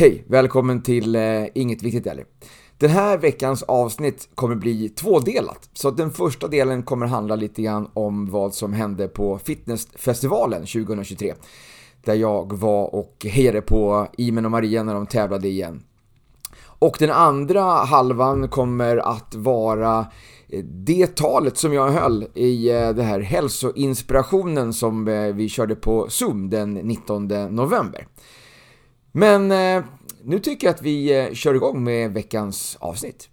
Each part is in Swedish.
Hej! Välkommen till eh, Inget Viktigt Eller. Den här veckans avsnitt kommer bli tvådelat. Så den första delen kommer handla lite grann om vad som hände på Fitnessfestivalen 2023. Där jag var och hejade på Imen och Maria när de tävlade igen. Och den andra halvan kommer att vara eh, det talet som jag höll i eh, det här hälsoinspirationen som eh, vi körde på Zoom den 19 november. Men eh, nu tycker jag att vi eh, kör igång med veckans avsnitt.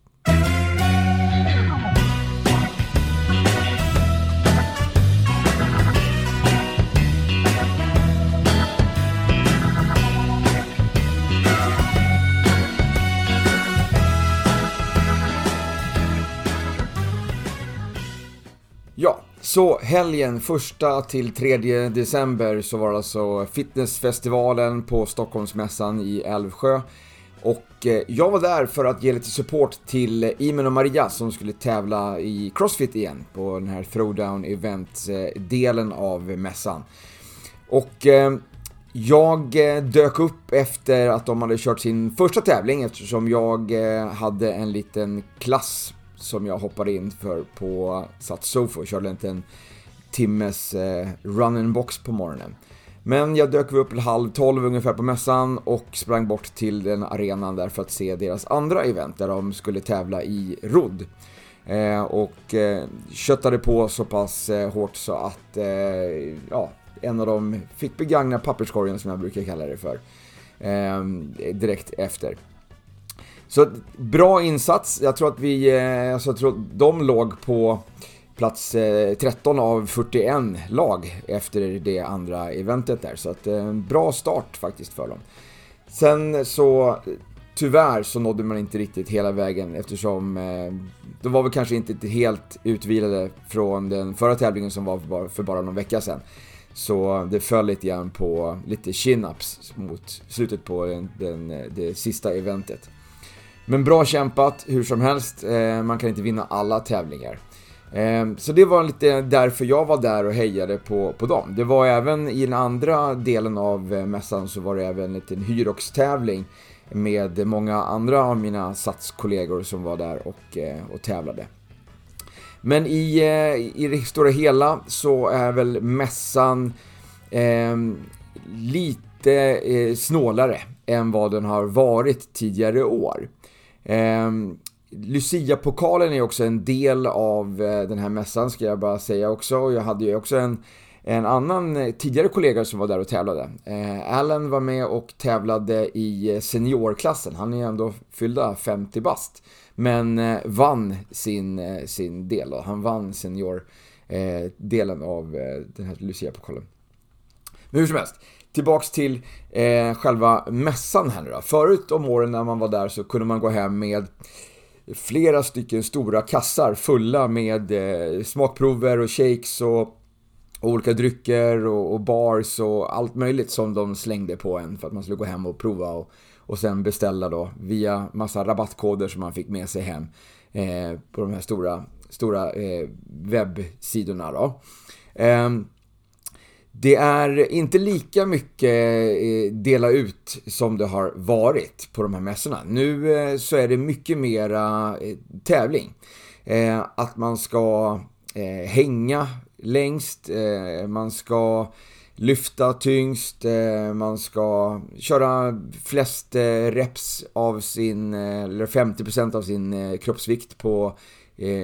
Så helgen 1 till 3 december så var det alltså fitnessfestivalen på Stockholmsmässan i Älvsjö. Och eh, jag var där för att ge lite support till Imen och Maria som skulle tävla i Crossfit igen på den här Throwdown Event-delen av mässan. Och eh, jag eh, dök upp efter att de hade kört sin första tävling eftersom jag hade en liten klass som jag hoppade in för på Satsofo och körde en timmes eh, run-in-box på morgonen. Men jag dök upp halv tolv ungefär på mässan och sprang bort till den arenan där för att se deras andra event där de skulle tävla i rodd. Eh, och eh, köttade på så pass eh, hårt så att eh, ja, en av dem fick begagna papperskorgen som jag brukar kalla det för. Eh, direkt efter. Så bra insats. Jag tror att vi, eh, alltså, jag tror att de låg på plats eh, 13 av 41 lag efter det andra eventet där. Så att en bra start faktiskt för dem. Sen så tyvärr så nådde man inte riktigt hela vägen eftersom de var väl kanske inte helt utvilade från den förra tävlingen som var för bara någon vecka sedan. Så det föll lite grann på lite chin-ups mot slutet på den, den, det sista eventet. Men bra kämpat hur som helst, eh, man kan inte vinna alla tävlingar. Eh, så det var lite därför jag var där och hejade på, på dem. Det var även i den andra delen av eh, mässan så var det även en liten Hyrox-tävling med många andra av mina satskollegor som var där och, eh, och tävlade. Men i, eh, i det stora hela så är väl mässan eh, lite eh, snålare än vad den har varit tidigare år. Eh, Lucia-pokalen är också en del av eh, den här mässan ska jag bara säga också. Jag hade ju också en, en annan eh, tidigare kollega som var där och tävlade. Eh, Allen var med och tävlade i eh, seniorklassen. Han är ju ändå fyllda 50 bast. Men eh, vann sin, eh, sin del. Då. Han vann senior-delen eh, av eh, den här Lucia-pokalen. Men hur som helst, Tillbaks till eh, själva mässan här nu då. Förut om åren när man var där så kunde man gå hem med flera stycken stora kassar fulla med eh, smakprover och shakes och, och olika drycker och, och, bars och allt möjligt som de slängde på en för att man skulle gå hem och prova och, och sen beställa då via massa rabattkoder som man fick med sig hem eh, på de här stora, stora eh, webbsidorna då. Ehm, det är inte lika mycket eh, dela ut som det har varit på de här mässorna. Nu eh, så är det mycket mera eh, tävling. Att man ska hänga längst, man ska lyfta tyngst, man ska köra flest reps av sin, eller 50% av sin kroppsvikt på,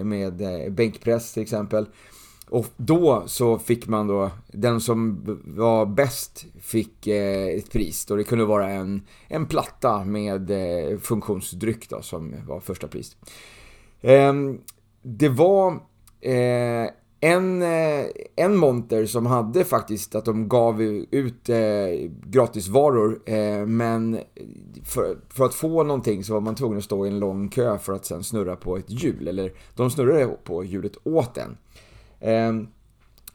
med bänkpress till exempel. Och då så fick man då, den som var bäst fick eh, ett pris. Då det kunde vara en, en platta med eh, funktionsdryck då som var första pris. Eh, det var eh, en, eh, en monter som hade faktiskt att de gav ut eh, gratisvaror eh, men för, för, att få någonting så var man tvungen att stå i en lång kö för att sen snurra på ett hjul. Eller de snurrade på hjulet åt en. Ehm,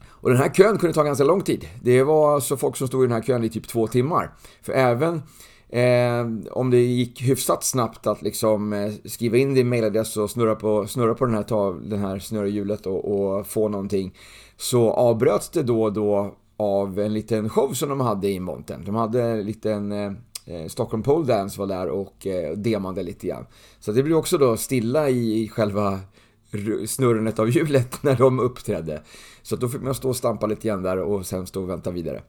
och den här kön kunde ta ganska lång tid. Det var alltså folk som stod i den här kön i typ två timmar. För även eh, om det gick hyfsat snabbt att liksom eh, skriva in din mailadress och snurra på, snurra på den här, ta, den här snurrhjulet och, och få någonting. Så avbröts det då och då av en liten show som de hade i montern. De hade en liten eh, eh, Stockholm Pole Dance var där och eh, demade lite grann. Så det blev också då stilla i, i själva snurrandet av hjulet när de uppträdde. Så då fick man stå och stampa lite grann där och sen stå och vänta vidare.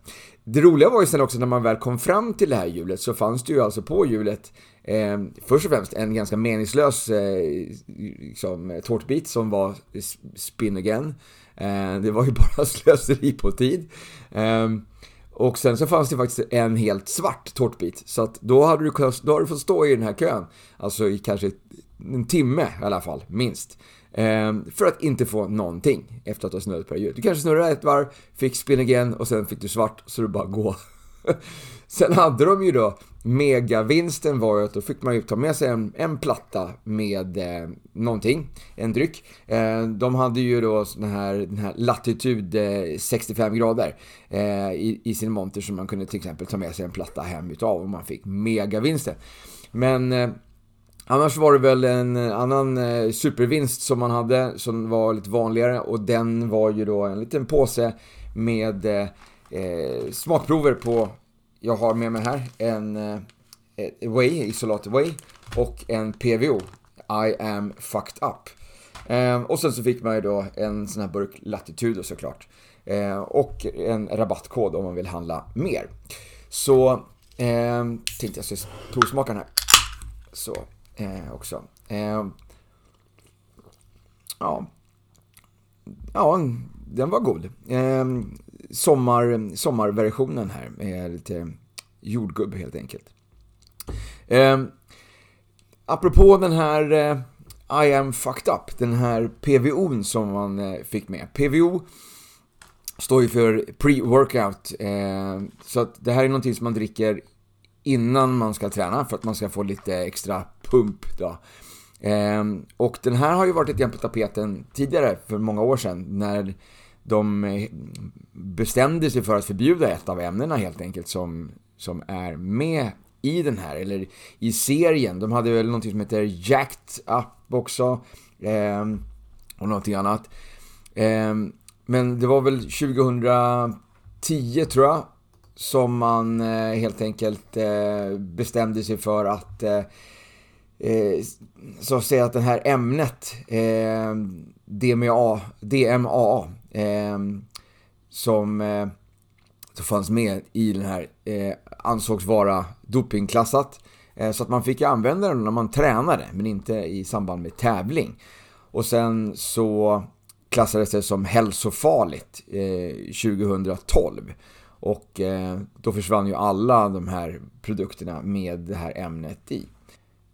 Det roliga var ju sen också när man väl kom fram till det här hjulet så fanns det ju alltså på hjulet eh, först och främst en ganska meningslös eh, liksom, tårtbit som var spin again. Eh, det var ju bara slöseri på tid. Eh, och sen så fanns det faktiskt en helt svart tårtbit. Så att då hade du, då hade du fått stå i den här kön, alltså i kanske en timme i alla fall, minst. Ehm, för att inte få någonting efter att ha snurrat på det hjulet. Du kanske snurrade ett varv, fick spin again och sen fick du svart så du bara gå. sen hade de ju då megavinsten var ju att då fick man ju ta med sig en, en platta med eh, någonting, en dryck. Eh, de hade ju då sån här, den här latitud eh, 65 grader eh, i, i, sin monter som man kunde till exempel ta med sig en platta hem utav och man fick megavinsten. Men eh, Annars var det väl en eh, annan eh, supervinst som man hade som var lite vanligare och den var ju då en liten påse med eh, eh smakprover på, jag har med mig här, en eh, Way, Isolat Way och en PVO, I am fucked up. Eh, och sen så fick man ju då en sån här burk Latitudo såklart. Eh, och en rabattkod om man vill handla mer. Så eh, tänkte jag ska provsmaka den här. Så eh, också. Eh, ja. ja, den var god. Eh, sommar, sommarversionen här med lite jordgubb helt enkelt. Eh, apropå den här eh, I am fucked up, den här PVO'n som man eh, fick med. PVO står ju för pre-workout. Eh, så att det här är någonting som man dricker innan man ska träna för att man ska få lite extra pump. Då. Ehm, och den här har ju varit lite grann på tapeten tidigare, för många år sedan, när de eh, bestämde sig för att förbjuda ett av ämnena helt enkelt som, som är med i den här, eller i serien. De hade väl någonting som heter Jacked Up också, eh, och någonting annat. Eh, men det var väl 2010 tror jag, som man eh, helt enkelt eh, bestämde sig för att eh, eh så att säga att det här ämnet eh, DMA, DMA eh, som som fanns med i den här ansågs vara dopingklassat. Så att man fick använda den när man tränade men inte i samband med tävling. Och sen så klassades det som hälsofarligt 2012. Och eh, då försvann ju alla de här produkterna med det här ämnet i.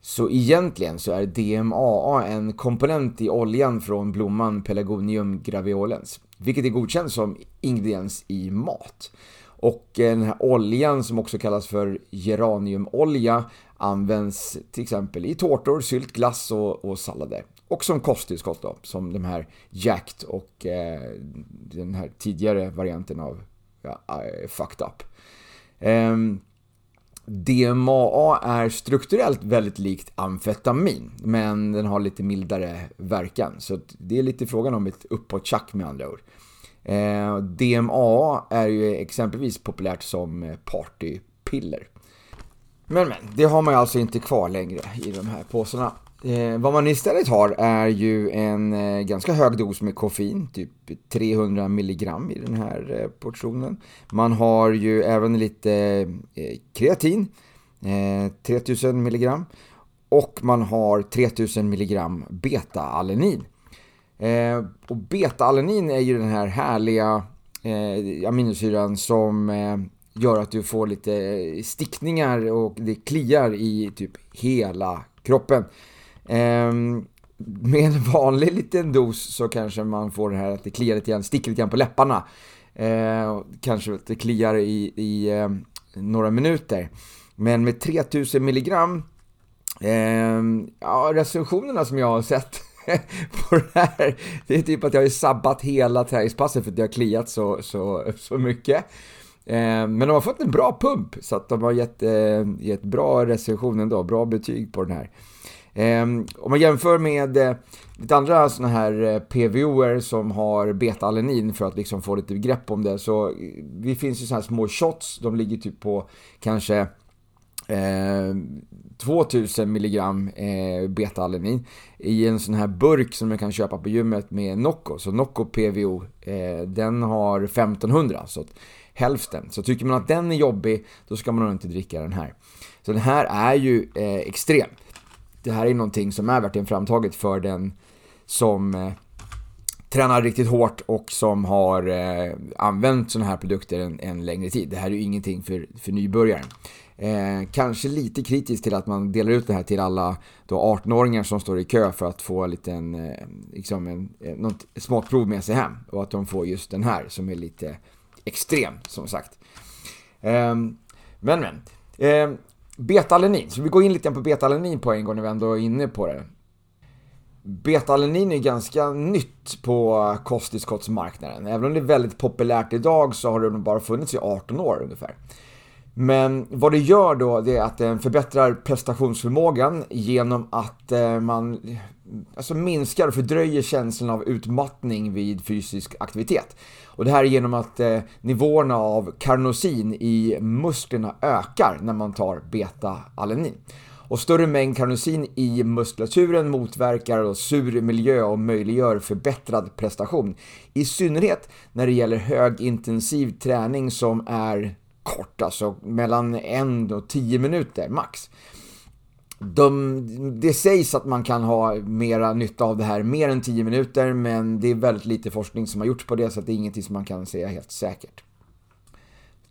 Så egentligen så är DMAA en komponent i oljan från blomman Pelargonium graveolens, vilket är godkänt som ingrediens i mat. Och eh, den här oljan som också kallas för geraniumolja används till exempel i tårtor, sylt, glass och, och sallader. Och som kosttillskott då, som de här Jacked och eh, den här tidigare varianten av fucked up. Ehm, um, DMAA är strukturellt väldigt likt amfetamin, men den har lite mildare verkan. Så det är lite frågan om ett uppåttjack med andra ord. Eh, DMAA är ju exempelvis populärt som partypiller. Men men, det har man ju alltså inte kvar längre i de här påsarna. Eh, vad man istället har är ju en eh, ganska hög dos med koffein, typ 300 milligram i den här eh, portionen. Man har ju även lite eh, kreatin, eh, 3000 milligram. Och man har 3000 milligram beta-alanin. Eh, och beta-alanin är ju den här härliga eh, aminosyran som eh, gör att du får lite stickningar och det kliar i typ hela kroppen. Ehm, med en vanlig liten dos så kanske man får det här att det kliar lite grann, sticker lite grann på läpparna. Eh, kanske att det kliar i, i eh, några minuter. Men med 3000 milligram, eh, ja recensionerna som jag har sett på det här, det är typ att jag har sabbat hela träningspasset för att jag har kliat så, så, så mycket. Eh, men de har fått en bra pump, så att de har gett, eh, gett bra recensioner ändå, bra betyg på den här. Ehm, om man jämför med eh, lite andra sådana här eh, PVOer som har beta-alanin för att liksom få lite grepp om det så eh, det finns ju sådana här små shots, de ligger typ på kanske eh, 2000 mg eh, beta-alanin i en sån här burk som man kan köpa på gymmet med Nocco. Så Nocco PVO, eh, den har 1500, så hälften. Så tycker man att den är jobbig, då ska man nog inte dricka den här. Så den här är ju eh, extrem. Det här är någonting som är verkligen framtaget för den som eh, tränar riktigt hårt och som har eh, använt sådana här produkter en, en, längre tid. Det här är ju ingenting för, för nybörjaren. Eh, kanske lite kritiskt till att man delar ut det här till alla 18-åringar som står i kö för att få liten, eh, liksom en, eh, något smakprov med sig hem. Och att de får just den här som är lite extrem som sagt. Eh, men men. Ehm, Eh, så vi går in lite på betalanin på en gång när vi ändå är inne på det. Betalanin är ganska nytt på kosttillskottsmarknaden. Även om det är väldigt populärt idag så har det bara funnits i 18 år ungefär. Men vad det gör då, det är att den förbättrar prestationsförmågan genom att eh, man alltså minskar och fördröjer känslan av utmattning vid fysisk aktivitet. Och det här är genom att eh, nivåerna av karnosin i musklerna ökar när man tar beta-alanin. Och större mängd karnosin i muskulaturen motverkar sur miljö och möjliggör förbättrad prestation. I synnerhet när det gäller högintensiv träning som är kort, alltså mellan 1 och 10 minuter max. De, det sägs att man kan ha mera nytta av det här mer än 10 minuter men det är väldigt lite forskning som har gjorts på det så det är ingenting som man kan säga helt säkert.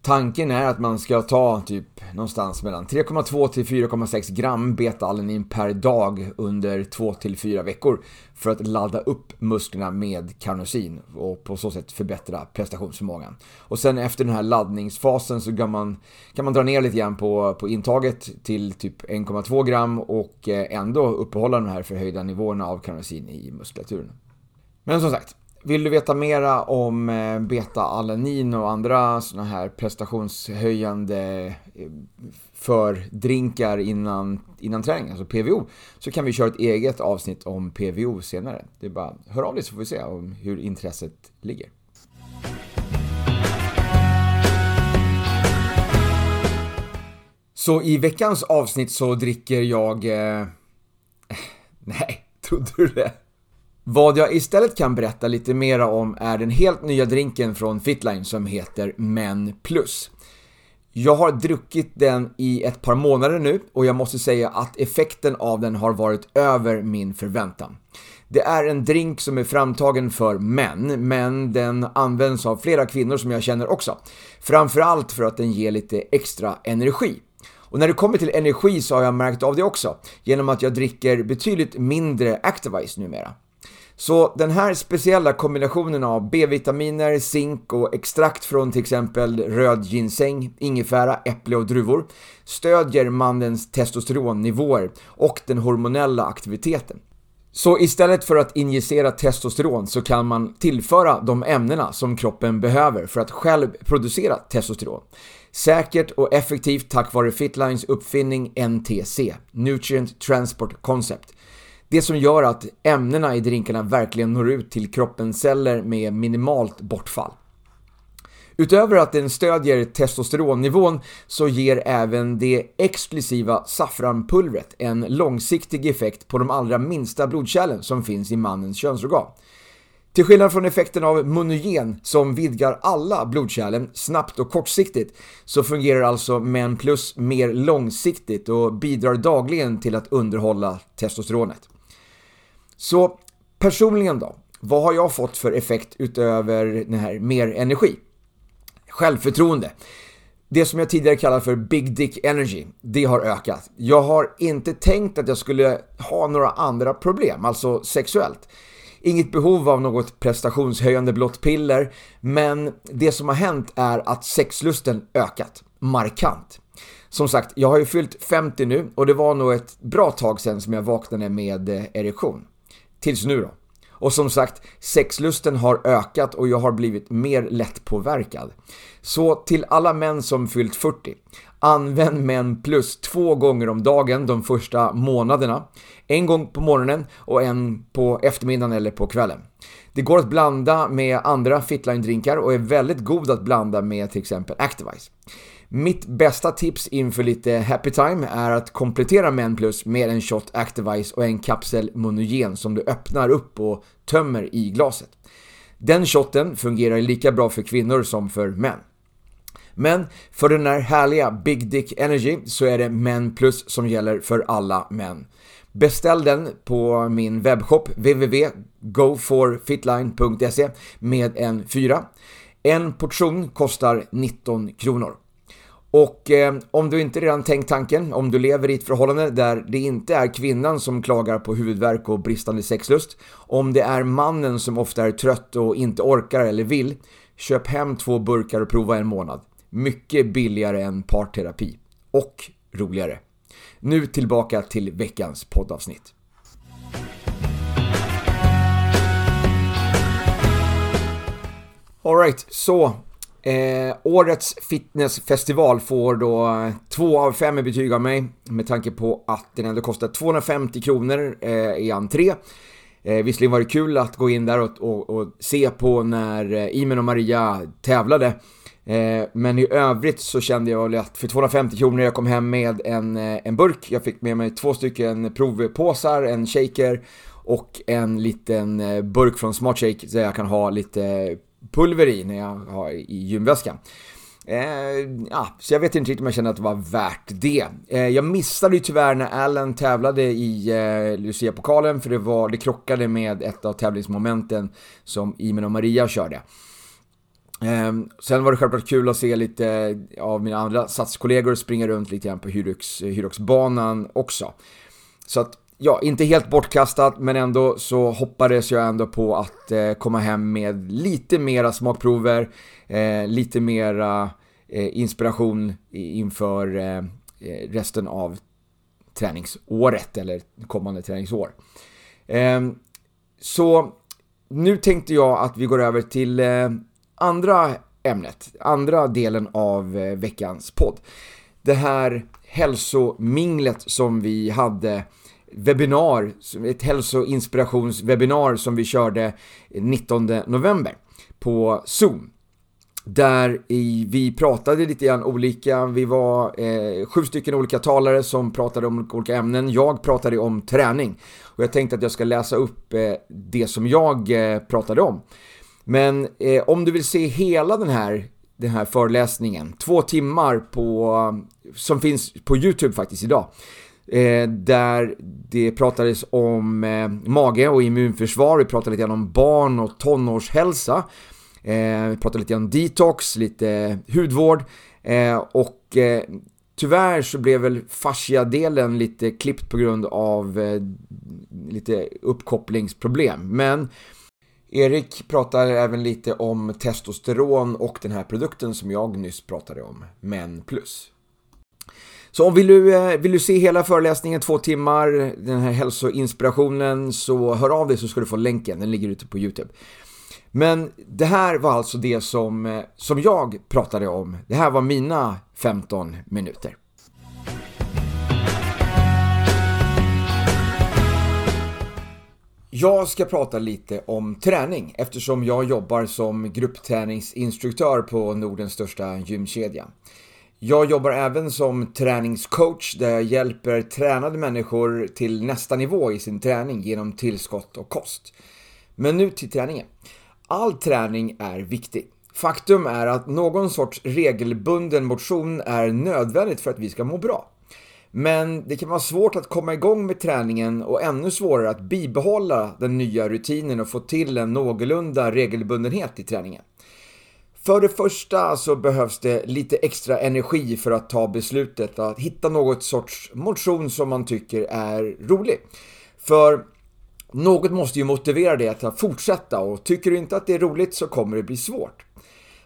Tanken är att man ska ta typ någonstans mellan 3,2 till 4,6 gram beta-alanin per dag under 2 till 4 veckor för att ladda upp musklerna med karnosin och på så sätt förbättra prestationsförmågan. Och sen efter den här laddningsfasen så kan man, kan man dra ner lite grann på, på intaget till typ 1,2 gram och eh, ändå uppehålla de här förhöjda nivåerna av karnosin i muskulaturen. Men som sagt, vill du veta mera om eh, beta-alanin och andra sådana här prestationshöjande eh, fördrinkar för drinkar innan, innan träning, alltså PVO, så kan vi köra ett eget avsnitt om PVO senare. Det är bara hör av dig så får vi se om hur intresset ligger. Så i veckans avsnitt så dricker jag... Eh, nej, trodde du det? Vad jag istället kan berätta lite mera om är den helt nya drinken från Fitline som heter Men Plus. Jag har druckit den i ett par månader nu och jag måste säga att effekten av den har varit över min förväntan. Det är en drink som är framtagen för män, men den används av flera kvinnor som jag känner också. Framförallt för att den ger lite extra energi. Och när det kommer till energi så har jag märkt av det också, genom att jag dricker betydligt mindre Activise numera. Så den här speciella kombinationen av B-vitaminer, zink och extrakt från till exempel röd ginseng, ingefära, äpple och druvor stödjer mannens testosteronnivåer och den hormonella aktiviteten. Så istället för att injicera testosteron så kan man tillföra de ämnena som kroppen behöver för att själv producera testosteron. Säkert och effektivt tack vare Fitlines uppfinning NTC, Nutrient Transport Concept. Det som gör att ämnena i drinkarna verkligen når ut till kroppens celler med minimalt bortfall. Utöver att den stödjer testosteronnivån så ger även det exklusiva saffranpulvret en långsiktig effekt på de allra minsta blodkärlen som finns i mannens könsorgan. Till skillnad från effekten av monogen som vidgar alla blodkärlen snabbt och kortsiktigt så fungerar alltså Men Plus mer långsiktigt och bidrar dagligen till att underhålla testosteronet. Så personligen då, vad har jag fått för effekt utöver den här mer energi? Självförtroende. Det som jag tidigare kallade för Big Dick Energy, det har ökat. Jag har inte tänkt att jag skulle ha några andra problem, alltså sexuellt. Inget behov av något prestationshöjande blått piller, men det som har hänt är att sexlusten ökat markant. Som sagt, jag har ju fyllt 50 nu och det var nog ett bra tag sedan som jag vaknade med eh, erektion. Tills nu då. Och som sagt, sexlusten har ökat och jag har blivit mer lättpåverkad. Så till alla män som fyllt 40, använd män plus två gånger om dagen de första månaderna. En gång på morgonen och en på eftermiddagen eller på kvällen. Det går att blanda med andra Fitline-drinkar och är väldigt god att blanda med till exempel Activise. Mitt bästa tips inför lite happy time är att komplettera Men Plus med en shot Activise och en kapsel Monogen som du öppnar upp och tömmer i glaset. Den shotten fungerar lika bra för kvinnor som för män. Men för den här härliga Big Dick Energy så är det Men Plus som gäller för alla män. Beställ den på min webbshop www.goforfitline.se med en 4. En portion kostar 19 kronor. Och eh, om du inte redan tänkt tanken, om du lever i ett förhållande där det inte är kvinnan som klagar på huvudvärk och bristande sexlust, om det är mannen som ofta är trött och inte orkar eller vill, köp hem två burkar och prova en månad. Mycket billigare än parterapi. Och roligare. Nu tillbaka till veckans poddavsnitt. Alright, så eh, årets fitnessfestival får då eh, två av fem i betyg av mig med tanke på att den ändå kostar 250 kronor eh, i entré. Eh, visserligen var det kul att gå in där och, och, och se på när eh, Imen och Maria tävlade Eh, men i övrigt så kände jag väl att för 250 kronor jag kom hem med en, eh, en burk. Jag fick med mig två stycken provpåsar, en shaker och en liten eh, burk från Smart Shake där jag kan ha lite pulver i när jag har i gymväskan. Eh, ja, så jag vet inte riktigt om jag kände att det var värt det. Eh, jag missade ju tyvärr när Allen tävlade i eh, Lucia-pokalen för det, var, det krockade med ett av tävlingsmomenten som Imen och Maria körde. Eh, sen var det självklart kul att se lite av mina andra satskollegor springa runt lite grann på eh, Hyrox-banan också. Så att, ja, inte helt bortkastat, men ändå så hoppades jag ändå på att eh, komma hem med lite mera smakprover, eh, lite mera eh, inspiration inför eh, eh, resten av träningsåret, eller kommande träningsår. Ehm, så nu tänkte jag att vi går över till eh, andra ämnet, andra delen av eh, veckans podd. Det här hälsominglet som vi hade webbinar, ett hälsoinspirationswebinar som vi körde 19 november på Zoom. Där vi pratade lite grann olika, vi var eh, sju stycken olika talare som pratade om olika ämnen. Jag pratade om träning och jag tänkte att jag ska läsa upp eh, det som jag eh, pratade om. Men eh, om du vill se hela den här, den här föreläsningen, två timmar på, som finns på YouTube faktiskt idag, eh, där det pratades om eh, mage och immunförsvar, vi pratade lite grann om barn och tonårshälsa, eh, vi pratade lite grann om detox, lite hudvård eh, och eh, Tyvärr så blev väl fascia-delen lite klippt på grund av eh, lite uppkopplingsproblem. Men Erik pratar även lite om testosteron och den här produkten som jag nyss pratade om, Men Plus. Så om vill du, eh, vill du se hela föreläsningen, två timmar, den här hälsoinspirationen, så hör av dig så ska du få länken, den ligger ute på YouTube. Men det här var alltså det som, eh, som jag pratade om. Det här var mina 15 minuter. Jag ska prata lite om träning eftersom jag jobbar som gruppträningsinstruktör på Nordens största gymkedja. Jag jobbar även som träningscoach där jag hjälper tränade människor till nästa nivå i sin träning genom tillskott och kost. Men nu till träningen. All träning är viktig. Faktum är att någon sorts regelbunden motion är nödvändigt för att vi ska må bra. Men det kan vara svårt att komma igång med träningen och ännu svårare att bibehålla den nya rutinen och få till en någorlunda regelbundenhet i träningen. För det första så behövs det lite extra energi för att ta beslutet att hitta något sorts motion som man tycker är rolig. För något måste ju motivera dig att fortsätta och tycker du inte att det är roligt så kommer det bli svårt.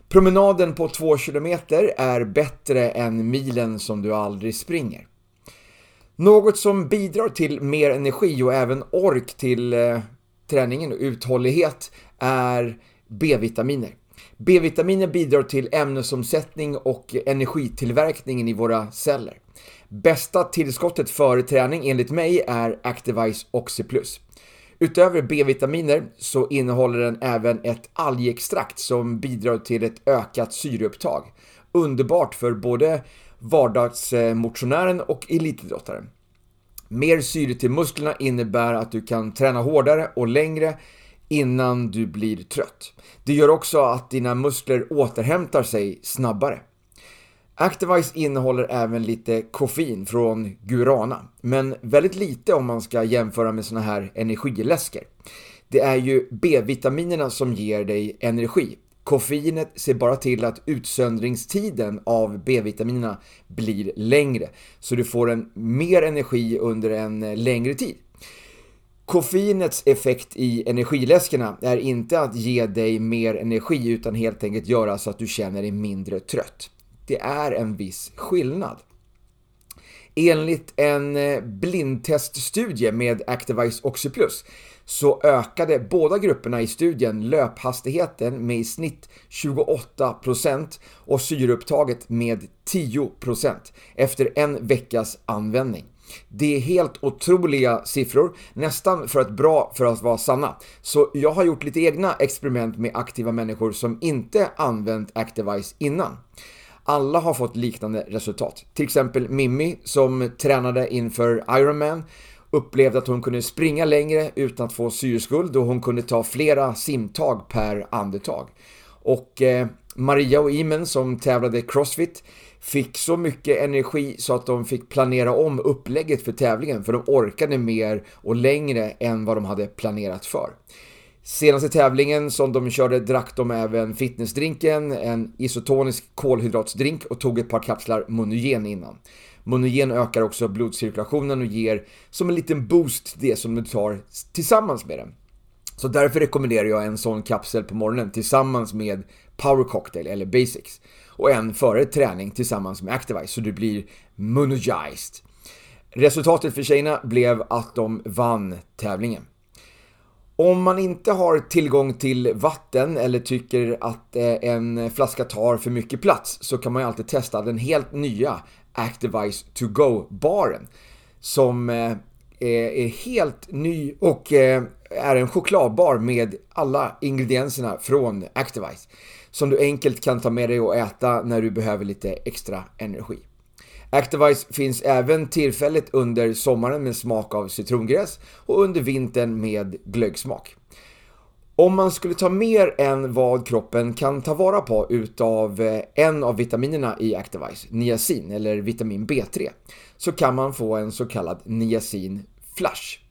Promenaden på 2 km är bättre än milen som du aldrig springer. Något som bidrar till mer energi och även ork till eh, träningen och uthållighet är B-vitaminer. B-vitaminer bidrar till ämnesomsättning och energitillverkningen i våra celler. Bästa tillskottet före träning enligt mig är Activise Oxy Plus. Utöver B-vitaminer så innehåller den även ett algextrakt som bidrar till ett ökat syreupptag underbart för både vardagsmotionären och elitidrottaren. Mer syre till musklerna innebär att du kan träna hårdare och längre innan du blir trött. Det gör också att dina muskler återhämtar sig snabbare. Activise innehåller även lite koffein från Gurana, men väldigt lite om man ska jämföra med såna här energiläsker. Det är ju B-vitaminerna som ger dig energi. Koffeinet ser bara till att utsöndringstiden av B-vitaminerna blir längre, så du får en mer energi under en längre tid. Koffeinets effekt i energiläskorna är inte att ge dig mer energi utan helt enkelt göra så att du känner dig mindre trött. Det är en viss skillnad. Enligt en eh, blindteststudie med Activise Oxyplus så ökade båda grupperna i studien löphastigheten med i snitt 28% och syreupptaget med 10% efter en veckas användning. Det är helt otroliga siffror, nästan för att bra för att vara sanna. Så jag har gjort lite egna experiment med aktiva människor som inte använt Activise innan. Alla har fått liknande resultat. Till exempel Mimmi som tränade inför Ironman upplevde att hon kunde springa längre utan att få syreskuld och hon kunde ta flera simtag per andetag. Och eh, Maria och Imen som tävlade Crossfit fick så mycket energi så att de fick planera om upplägget för tävlingen för de orkade mer och längre än vad de hade planerat för. Senaste tävlingen som de körde drack de även fitnessdrinken, en isotonisk kolhydratsdrink och tog ett par kapslar Monogen innan. Monogen ökar också blodcirkulationen och ger som en liten boost det som du tar tillsammans med den. Så därför rekommenderar jag en sån kapsel på morgonen tillsammans med Power Cocktail eller Basics. Och en före träning tillsammans med Activise så du blir monogized. Resultatet för tjejerna blev att de vann tävlingen. Om man inte har tillgång till vatten eller tycker att eh, en flaska tar för mycket plats så kan man ju alltid testa den helt nya Activise To Go-baren som eh, är helt ny och eh, är en chokladbar med alla ingredienserna från Activise som du enkelt kan ta med dig och äta när du behöver lite extra energi. Activise finns även tillfälligt under sommaren med smak av citrongräs och under vintern med glöggsmak. Om man skulle ta mer än vad kroppen kan ta vara på utav eh, en av vitaminerna i Activise, niacin eller vitamin B3, så kan man få en så kallad niacin flash.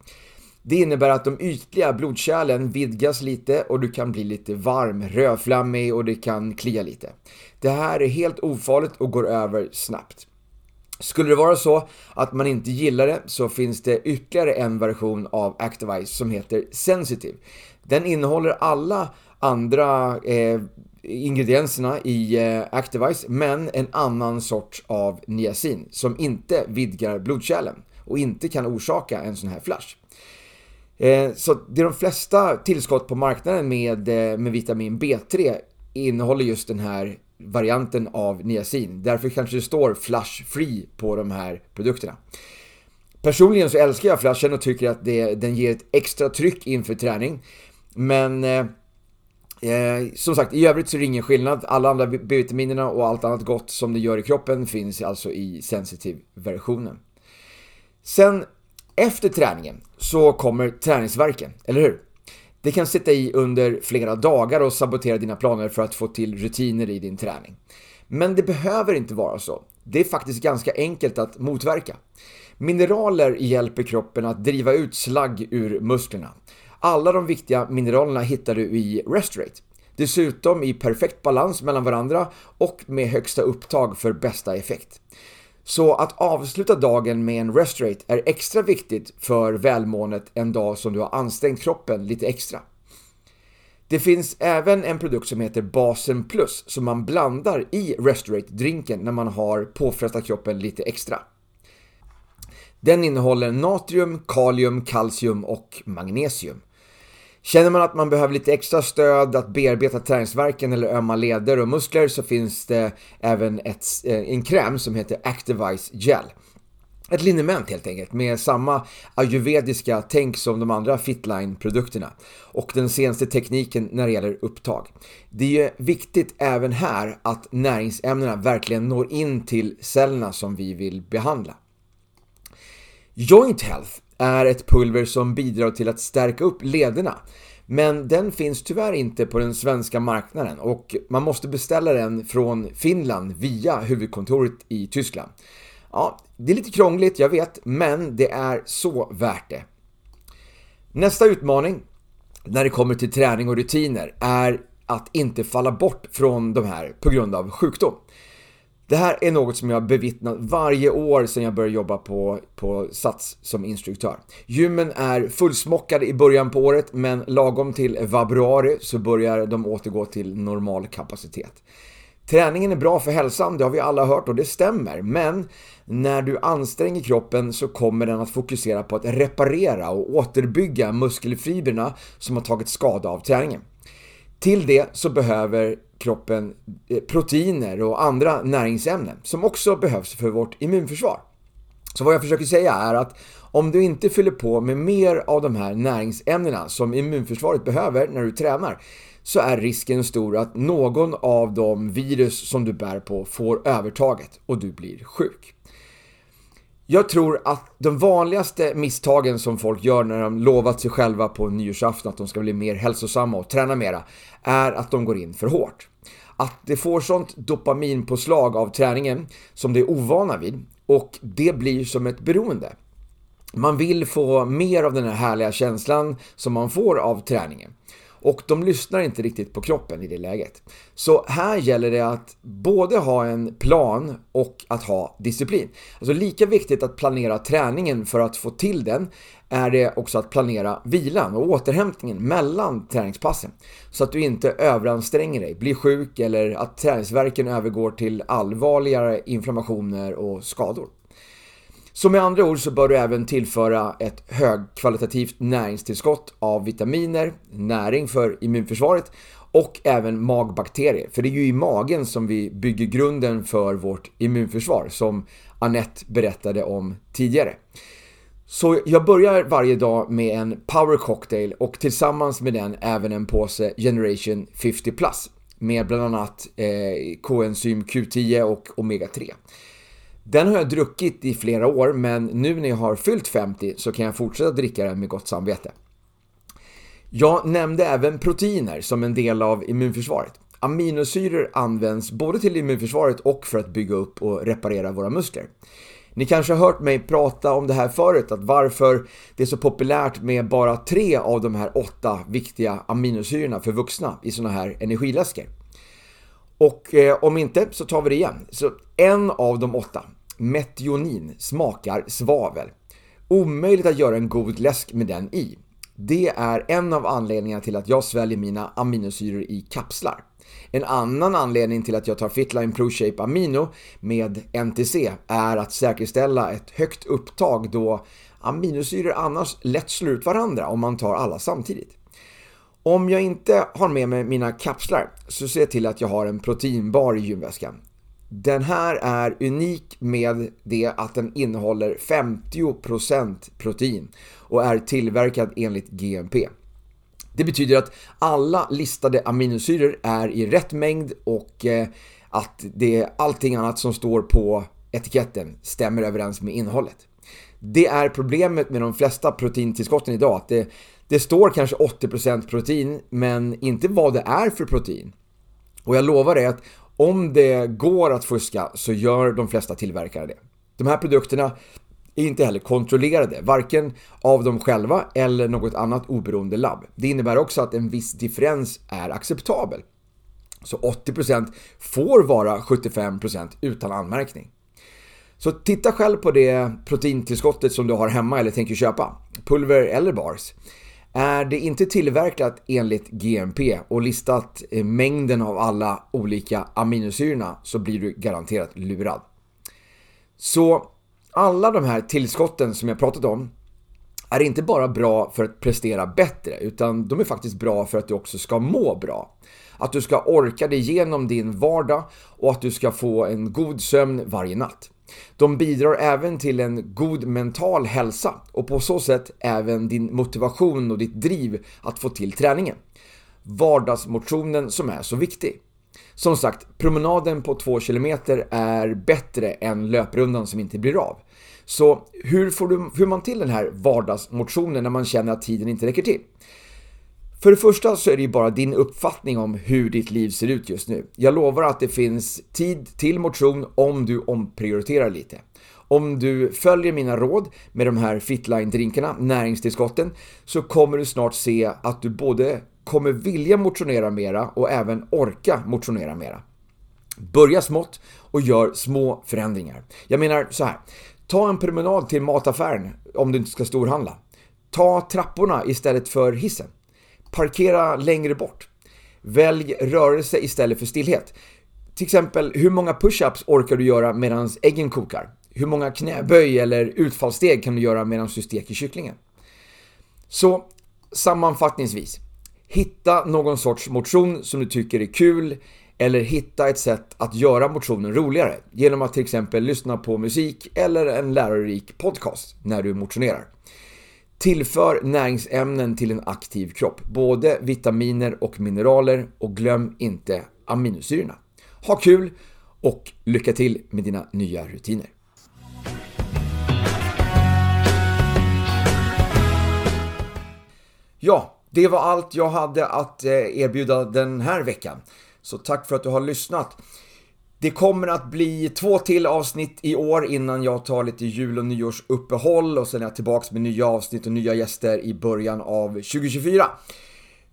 Det innebär att de ytliga blodkärlen vidgas lite och du kan bli lite varm, rödflammig och det kan klia lite. Det här är helt ofarligt och går över snabbt. Skulle det vara så att man inte gillar det så finns det ytterligare en version av Activise som heter Sensitive. Den innehåller alla andra eh, ingredienserna i eh, Activise men en annan sort av niacin som inte vidgar blodkärlen och inte kan orsaka en sån här flash. Eh, så det är de flesta tillskott på marknaden med, eh, med vitamin B3 innehåller just den här varianten av niacin. Därför kanske det står flash free på de här produkterna. Personligen så älskar jag flashen och tycker att det, den ger ett extra tryck inför träning. Men eh, eh som sagt, i övrigt så är det ingen skillnad. Alla andra B-vitaminerna och allt annat gott som det gör i kroppen finns alltså i sensitiv-versionen. Sen efter träningen så kommer träningsverken, eller hur? Det kan sitta i under flera dagar och sabotera dina planer för att få till rutiner i din träning. Men det behöver inte vara så. Det är faktiskt ganska enkelt att motverka. Mineraler hjälper kroppen att driva ut slagg ur musklerna. Alla de viktiga mineralerna hittar du i Restorate. Dessutom i perfekt balans mellan varandra och med högsta upptag för bästa effekt. Så att avsluta dagen med en Restorate är extra viktigt för välmåendet en dag som du har ansträngt kroppen lite extra. Det finns även en produkt som heter Basen Plus som man blandar i Restorate-drinken när man har påfrestat kroppen lite extra. Den innehåller natrium, kalium, kalcium och magnesium. Känner man att man behöver lite extra stöd att bearbeta träningsverken eller ömma leder och muskler så finns det även ett, eh, en kräm som heter Activise Gel. Ett liniment helt enkelt med samma ayurvediska tänk som de andra Fitline-produkterna och den senaste tekniken när det gäller upptag. Det är viktigt även här att näringsämnena verkligen når in till cellerna som vi vill behandla. Joint Health är ett pulver som bidrar till att stärka upp lederna men den finns tyvärr inte på den svenska marknaden och man måste beställa den från Finland via huvudkontoret i Tyskland. Ja, det är lite krångligt, jag vet, men det är så värt det. Nästa utmaning när det kommer till träning och rutiner är att inte falla bort från de här på grund av sjukdom. Det här är något som jag bevittnat varje år sedan jag började jobba på, på Sats som instruktör. Gymmen är fullsmockade i början på året men lagom till februari så börjar de återgå till normal kapacitet. Träningen är bra för hälsan, det har vi alla hört och det stämmer. Men när du anstränger kroppen så kommer den att fokusera på att reparera och återbygga muskelfibrerna som har tagit skada av träningen. Till det så behöver kroppen eh, proteiner och andra näringsämnen som också behövs för vårt immunförsvar. Så vad jag försöker säga är att om du inte fyller på med mer av de här näringsämnena som immunförsvaret behöver när du tränar så är risken stor att någon av de virus som du bär på får övertaget och du blir sjuk. Jag tror att de vanligaste misstagen som folk gör när de lovat sig själva på nyårsafton att de ska bli mer hälsosamma och träna mera är att de går in för hårt. Att det får sånt dopaminpåslag av träningen som det är ovana vid och det blir som ett beroende. Man vill få mer av den här härliga känslan som man får av träningen. Och de lyssnar inte riktigt på kroppen i det läget. Så här gäller det att både ha en plan och att ha disciplin. Alltså lika viktigt att planera träningen för att få till den är det också att planera vilan och återhämtningen mellan träningspassen. Så att du inte överanstränger dig, blir sjuk eller att träningsverken övergår till allvarligare inflammationer och skador. Så med andra ord så bör du även tillföra ett högkvalitativt näringstillskott av vitaminer, näring för immunförsvaret och även magbakterier. För det är ju i magen som vi bygger grunden för vårt immunförsvar som Annette berättade om tidigare. Så jag börjar varje dag med en power cocktail och tillsammans med den även en påse Generation 50 Plus med bland annat eh, koenzym Q10 och Omega 3. Den har jag druckit i flera år, men nu när jag har fyllt 50 så kan jag fortsätta dricka den med gott samvete. Jag nämnde även proteiner som en del av immunförsvaret. Aminosyror används både till immunförsvaret och för att bygga upp och reparera våra muskler. Ni kanske har hört mig prata om det här förut, att varför det är så populärt med bara tre av de här åtta viktiga aminosyrorna för vuxna i sådana här energiläsker. Och eh, om inte så tar vi det igen. Så en av de åtta, metionin, smakar svavel. Omöjligt att göra en god läsk med den i. Det är en av anledningarna till att jag sväljer mina aminosyror i kapslar. En annan anledning till att jag tar Fitline ProShape Amino med NTC är att säkerställa ett högt upptag då aminosyror annars lätt slår ut varandra om man tar alla samtidigt. Om jag inte har med mig mina kapslar så se till att jag har en proteinbar i gymväskan. Den här är unik med det att den innehåller 50% protein och är tillverkad enligt GMP. Det betyder att alla listade aminosyror är i rätt mängd och eh, att det, allting annat som står på etiketten stämmer överens med innehållet. Det är problemet med de flesta proteintillskotten idag, att det, det står kanske 80% protein, men inte vad det är för protein. Och jag lovar dig att om det går att fuska så gör de flesta tillverkare det. De här produkterna är inte heller kontrollerade, varken av dem själva eller något annat oberoende labb. Det innebär också att en viss differens är acceptabel. Så 80% får vara 75% utan anmärkning. Så titta själv på det proteintillskottet som du har hemma eller tänker köpa, pulver eller bars. Är det inte tillverkat enligt GMP och listat eh, mängden av alla olika aminosyrorna så blir du garanterat lurad. Så alla de här tillskotten som jag pratat om är inte bara bra för att prestera bättre utan de är faktiskt bra för att du också ska må bra. Att du ska orka dig igenom din vardag och att du ska få en god sömn varje natt. De bidrar även till en god mental hälsa och på så sätt även din motivation och ditt driv att få till träningen. Vardagsmotionen som är så viktig. Som sagt, promenaden på 2 km är bättre än löprundan som inte blir av. Så hur får, du, hur man till den här vardagsmotionen när man känner att tiden inte räcker till? För det första så är det ju bara din uppfattning om hur ditt liv ser ut just nu. Jag lovar att det finns tid till motion om du omprioriterar lite. Om du följer mina råd med de här Fitline-drinkarna, näringstillskotten, så kommer du snart se att du både kommer vilja motionera mera och även orka motionera mera. Börja smått och gör små förändringar. Jag menar så här. Ta en promenad till mataffären om du inte ska storhandla. Ta trapporna istället för hissen. Parkera längre bort. Välj rörelse istället för stillhet. Till exempel, hur många push-ups orkar du göra medan äggen kokar? Hur många knäböj eller utfallssteg kan du göra medan du steker kycklingen? Så sammanfattningsvis, hitta någon sorts motion som du tycker är kul eller hitta ett sätt att göra motionen roligare genom att till exempel lyssna på musik eller en lärorik podcast när du motionerar. Tillför näringsämnen till en aktiv kropp, både vitaminer och mineraler och glöm inte aminosyrorna. Ha kul och lycka till med dina nya rutiner. Ja, det var allt jag hade att eh, erbjuda den här veckan. Så tack för att du har lyssnat. Det kommer att bli två till avsnitt i år innan jag tar lite jul och nyårsuppehåll och sen är jag tillbaks med nya avsnitt och nya gäster i början av 2024.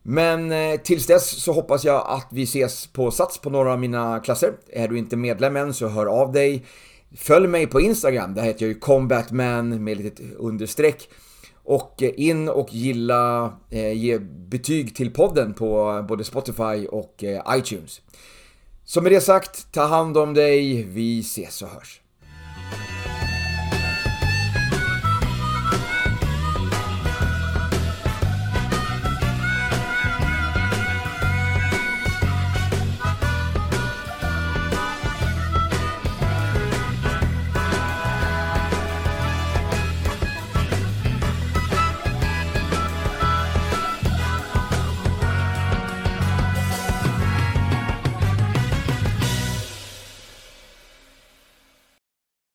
Men eh, tills dess så hoppas jag att vi ses på Sats på några av mina klasser. Är du inte medlem än så hör av dig. Följ mig på Instagram, där heter jag ju Combatman med litet understreck. Och eh, in och gilla, eh, ge betyg till podden på både Spotify och iTunes. Så med det sagt, ta hand om dig, vi ses och hörs.